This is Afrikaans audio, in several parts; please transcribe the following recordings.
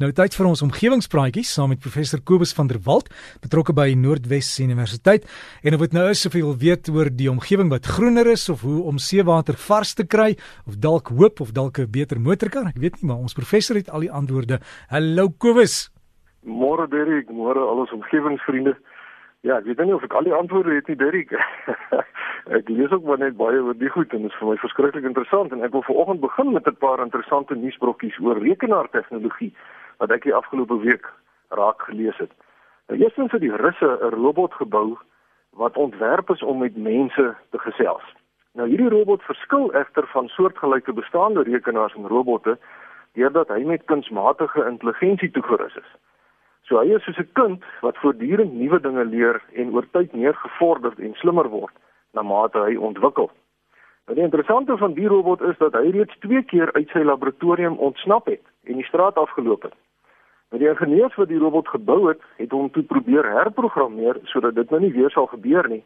Nou tyd vir ons omgewingspraatjies saam met professor Kobus van der Walt, betrokke by Noordwes Universiteit. En of dit nou is of jy wil weet oor die omgewing wat groener is of hoe om seewater vars te kry of dalk hoop of dalk 'n beter motorkar, ek weet nie, maar ons professor het al die antwoorde. Hallo Kobus. Môre Derek, môre al ons omgewingsvriende. Ja, ek weet nie of ek al die antwoorde het nie, Derek. ek lees ook maar net baie oor die goed en dit is vir my verskriklik interessant en ek wil vanoggend begin met 'n paar interessante nuusbrokkies oor rekenaartegnologie wat ek die afgelope week raak gelees het. Nou eerstens het die Russe 'n robot gebou wat ontwerp is om met mense te gesels. Nou hierdie robot verskil egter van soortgelyke bestaande rekenaars en robotte deurdat hy met kunsmatige intelligensie toegerus is. So hy is soos 'n kind wat voortdurend nuwe dinge leer en oor tyd meer gevorderd en slimmer word na mate hy ontwikkel. Nou die interessante van die robot is dat hy reeds 2 keer uit sy laboratorium ontsnap het en die straat afgeloop het. Nou die ingenieurs wat die robot gebou het, het hom toe probeer herprogrammeer sodat dit nou nie weer sal gebeur nie.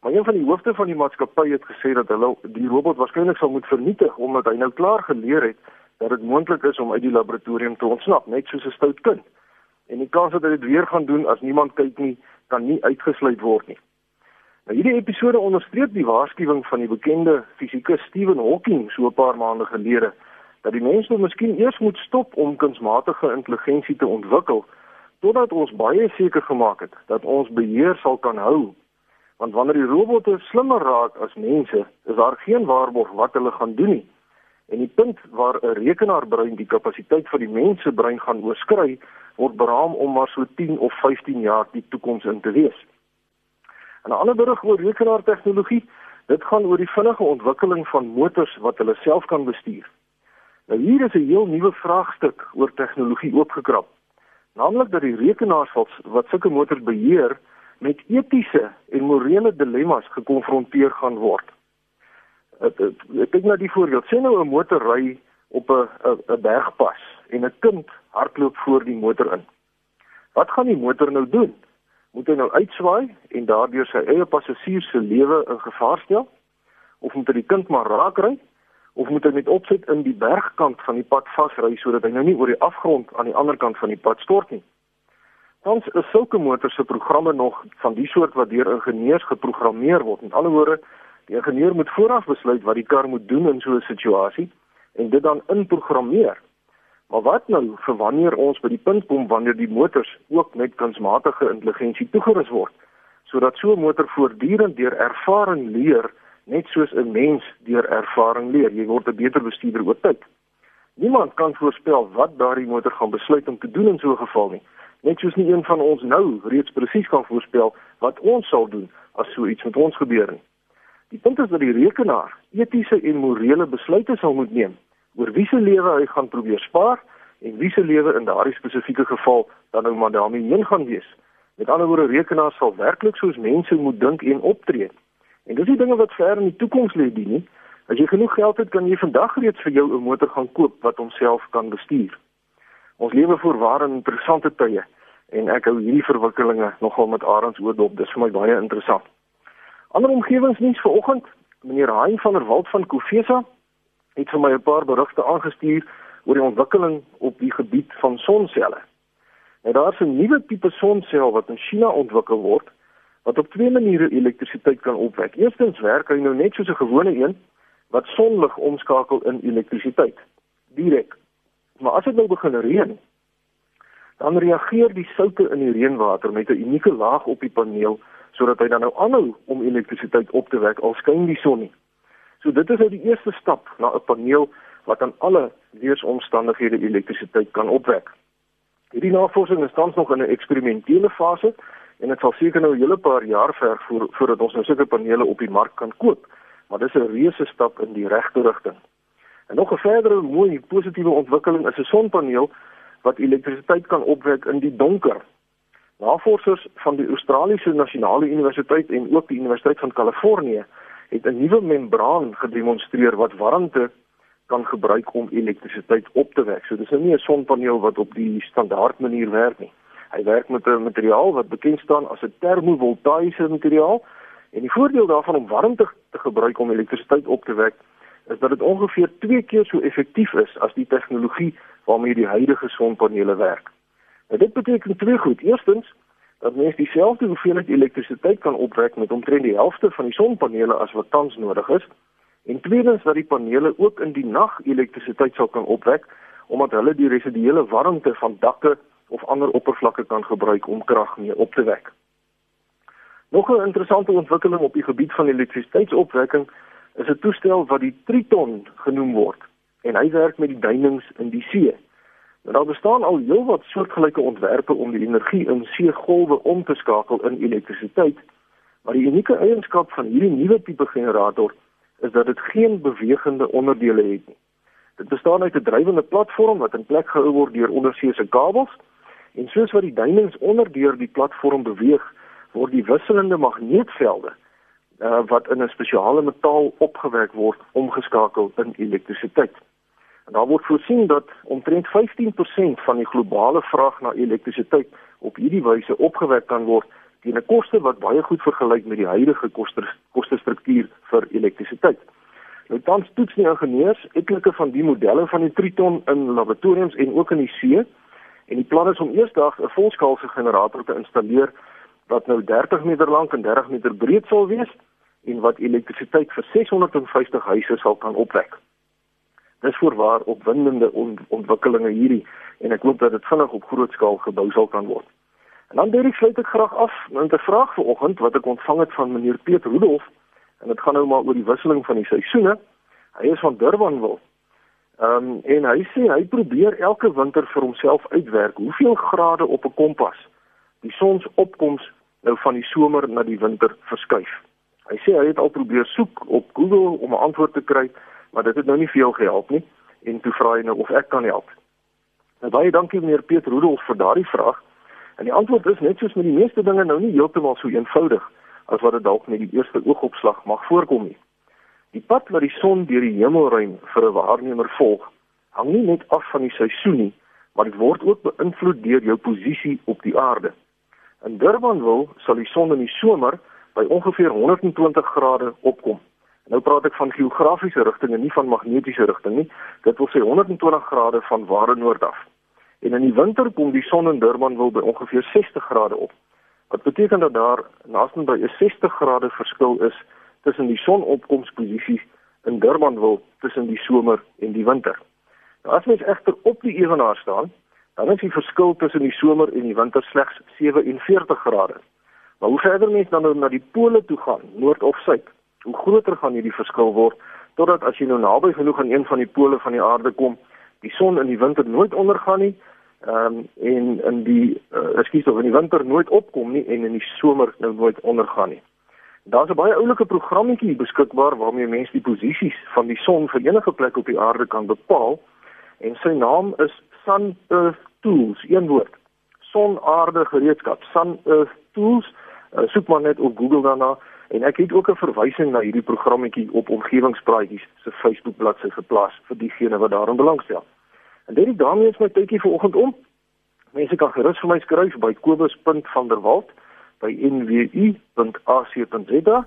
Maar een van die hoofde van die maatskappy het gesê dat hulle die robot waarskynlik sal moet vernietig omdat hy nou klaar geleer het dat dit moontlik is om uit die laboratorium te ontsnap, net soos 'n stout kind en die kans dat hy dit weer gaan doen as niemand kyk nie, kan nie uitgesluit word nie. Nou hierdie episode onderstreep die waarskuwing van die bekende fisikus Stephen Hawking so 'n paar maande gelede dat die mens nou miskien eers moet stop om kunsmatige intelligensie te ontwikkel totdat ons baie seker gemaak het dat ons beheer sal kan hou. Want wanneer die robotte slimmer raak as mense, is daar geen waarborg wat hulle gaan doen nie. En die punt waar 'n rekenaarbrein die kapasiteit van die mensebrein gaan oorskry, word beraam om maar so 10 of 15 jaar die toekoms in te wees. 'n Ander berig oor rekenaartegnologie, dit gaan oor die vinnige ontwikkeling van motors wat hulle self kan bestuur. Nou hier is 'n heel nuwe vraagstuk oor tegnologie oopgekrap. Naamlik dat die rekenaars wat sulke motors beheer met etiese en morele dilemma's gekonfronteer gaan word. Ek kyk na die voorbeeld. Sien nou 'n motor ry op 'n 'n bergpas en 'n kind hardloop voor die motor in. Wat gaan die motor nou doen? Moet hy nou uitswaai en daardeur sy eie passasier se lewe in gevaar stel? Of moet hy die kind maar raakry? Of moet hy met opset in die bergkant van die pad vasry sodat hy nou nie oor die afgrond aan die ander kant van die pad stort nie? Tans is sulke motors se programme nog van die soort wat deur ingenieurs geprogrammeer word. Met ander woorde, die ingenieur moet vooraf besluit wat die kar moet doen in so 'n situasie en dit dan inprogrammeer. Maar wat nou vir wanneer ons by die punt kom wanneer die motors ook met kunsmatige intelligensie toegerus word sodat so 'n motor voortdurend deur ervaring leer net soos 'n mens deur ervaring leer jy word 'n beter bestuurder oor tyd niemand kan voorspel wat daardie motor gaan besluit om te doen in so 'n geval nie net soos nie een van ons nou reeds presies kan voorspel wat ons sal doen as so iets met ons gebeur nie die punt is dat die rekenaar etiese en morele besluite sal moet neem oor wie se lewe hy gaan probeer spaar en wie se lewe in daardie spesifieke geval dan nou maar daarmee heen gaan wees. Met ander woorde rekenaars sal werklik soos mense moet dink en optree. En dis die dinge wat ver in die toekoms lê die nie. As jy genoeg geld het, kan jy vandag reeds vir jou 'n motor gaan koop wat homself kan bestuur. Ons lewe voorwaar in interessante tye en ek hou hierdie verwikkelinge nogal met arends oordop. Dis vir my baie interessant. Ander omgewingsnuus vanoggend, meneer Hein van der Walt van Kofesa het vir my 'n paar berigte aangestuur oor die ontwikkeling op die gebied van sonselle. Nou daar's 'n nuwe tipe sonsel wat in China ontwikkel word wat op twee maniere elektrisiteit kan opwek. Eerstens werk hy nou net soos 'n gewone een wat sonlig omskakel in elektrisiteit direk. Maar as dit nou begin reën, dan reageer die soutte in die reënwater met 'n unieke laag op die paneel sodat hy dan nou aanhou om elektrisiteit op te wek al skyn die son nie. So dit is nou die eerste stap na 'n paneel wat aan alle weeromstandighede elektrisiteit kan opwek. Hierdie navorsing is tans nog in 'n eksperimentele fase en dit sal seker nou 'n hele paar jaar verg voor, voordat ons nou sulke panele op die mark kan koop, maar dis 'n reuse stap in die regte rigting. En nog 'n verdere mooi positiewe ontwikkeling is 'n sonpaneel wat elektrisiteit kan opwek in die donker. Navorsers van die Australiese Nasionale Universiteit en ook die Universiteit van Kalifornië het 'n nuwe membraan gedemonstreer wat warmte kan gebruik om elektrisiteit op te wek. So dis nou nie 'n sonpaneel wat op die standaard manier werk nie. Hy werk met 'n materiaal wat bekend staan as 'n termovoltaïese materiaal en die voordeel daarvan om warmte te gebruik om elektrisiteit op te wek is dat dit ongeveer 2 keer so effektief is as die tegnologie waarmee die huidige sonpanele werk. Nou dit beteken twee goed. Eerstens dat mens dieselfde hoeveelheid elektrisiteit kan opwek met omtrent die helfte van die sonpanele as wat tans nodig is. En tweedens dat die panele ook in die nag elektrisiteit sal kan opwek omdat hulle die residuele warmte van dakke of ander oppervlakke kan gebruik om krag mee op te wek. Nog 'n interessante ontwikkeling op die gebied van elektrisiteitsopwekking is 'n toestel wat die Triton genoem word en hy werk met die duinings in die see. Nou daar bestaan al heelwat soortgelyke ontwerpe om die energie in seegolwe om te skakel in elektrisiteit, maar die unieke eienskap van hierdie nuwe tipe generator is dat dit geen bewegende onderdele het nie. Dit bestaan uit 'n drywende platform wat in plek gehou word deur onderseese kabels en soos wat die duinings onderdeur die platform beweeg, word die wisselende magneetvelde uh, wat in 'n spesiale metaal opgewerk word omgeskakel in elektrisiteit. En daar word voorsien dat omtrent 15% van die globale vraag na elektrisiteit op hierdie wyse opgewek kan word teen 'n koste wat baie goed vergelyk met die huidige kostestruktuur vir elektrisiteit. Nou tans toets die ingenieurs etlike van die modelle van die Triton in laboratoriums en ook in die see en die plan is om eersdag 'n volskaalse generator te installeer wat nou 30 meter lank en 30 meter breed sal wees en wat elektrisiteit vir 650 huise sal kan opwek. Dis voorwaar opwindende on ontwikkelinge hierdie en ek hoop dat dit vinnig op groot skaal gebou sal kan word. En dan Derek sluit ek graag af met 'n vraag vanoggend wat ek ontvang het van meneer Piet Rudolf en dit gaan nou maar oor die wisseling van die seisoene. Hy is van Durbanville. Ehm um, en hy sê hy probeer elke winter vir homself uitwerk hoeveel grade op 'n kompas die sonsopkoms nou van die somer na die winter verskuif. Hy sê hy het al probeer soek op Google om 'n antwoord te kry, maar dit het nou nie veel gehelp nie en toe vra hy nou of ek kan help. Nou baie dankie meneer Piet Rudolf vir daardie vraag. En die antwoord is net soos met die meeste dinge nou nie heeltemal so eenvoudig as wat dit dalk met die eerste oogopslag mag voorkom nie. Die pad wat die son deur die hemelruim vir 'n waarnemer volg, hang nie net af van die seisoen nie, maar dit word ook beïnvloed deur jou posisie op die aarde. In Durbanville sal die son in die somer by ongeveer 120 grade opkom. Nou praat ek van geografiese rigtinge, nie van magnetiese rigting nie. Dit wil sê 120 grade van ware noord af. En in die winter kom die son in Durbanville by ongeveer 60 grade op. Wat beteken dat daar naaste by 'n 60 grade verskil is tussen die sonopkomsposisies in Durbanville tussen die somer en die winter. Nou as mens egter op die ewenaar staan, dan is die verskil tussen die somer en die winter slegs 47 grade. Maar hoe verder mens dan nou na die pole toe gaan, noord of suid, hoe groter gaan hierdie verskil word totdat as jy nou naby genoeg aan een van die pole van die aarde kom, die son in die winter nooit ondergaan nie, ehm um, en in die uh, ekskuus of in die winter nooit opkom nie en in die somer nou nooit ondergaan nie. Daar's 'n baie oulike programmetjie beskikbaar waarmee mense die posisies van die son vir enige plek op die aarde kan bepaal en sy naam is Sun Earth Tools, een woord. Son aarde gereedskap, Sun Earth Tools. Uh, soek maar net op Google daarna en ek het ook 'n verwysing na hierdie programmetjie op omgewingspraatjies se Facebook bladsy geplaas vir diegene wat daarin belangstel. En dit is daarmee is my tydjie vanoggend om. Mense kan gerus vir my skryf by kobus.vanderwalt by nwu.ac.za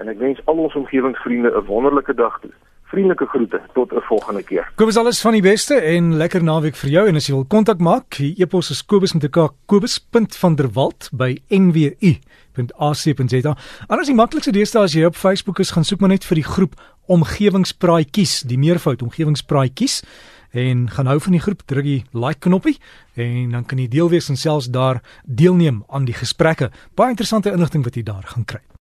en ek wens al ons omgewingsvriende 'n wonderlike dag toe. Vriendelike groete tot 'n volgende keer. Kobus alles van die beste en lekker naweek vir jou en as jy wil kontak maak, e-pos is kobus.vanderwalt@nwu.ac.za. Anders die maklikste deesdae as jy op Facebook is, gaan soek maar net vir die groep Omgewingspraatjies, die meervoud Omgewingspraatjies en gaan hou van die groep, druk die like knoppie en dan kan jy deel wees en selfs daar deelneem aan die gesprekke. Baie interessante inligting wat jy daar gaan kry.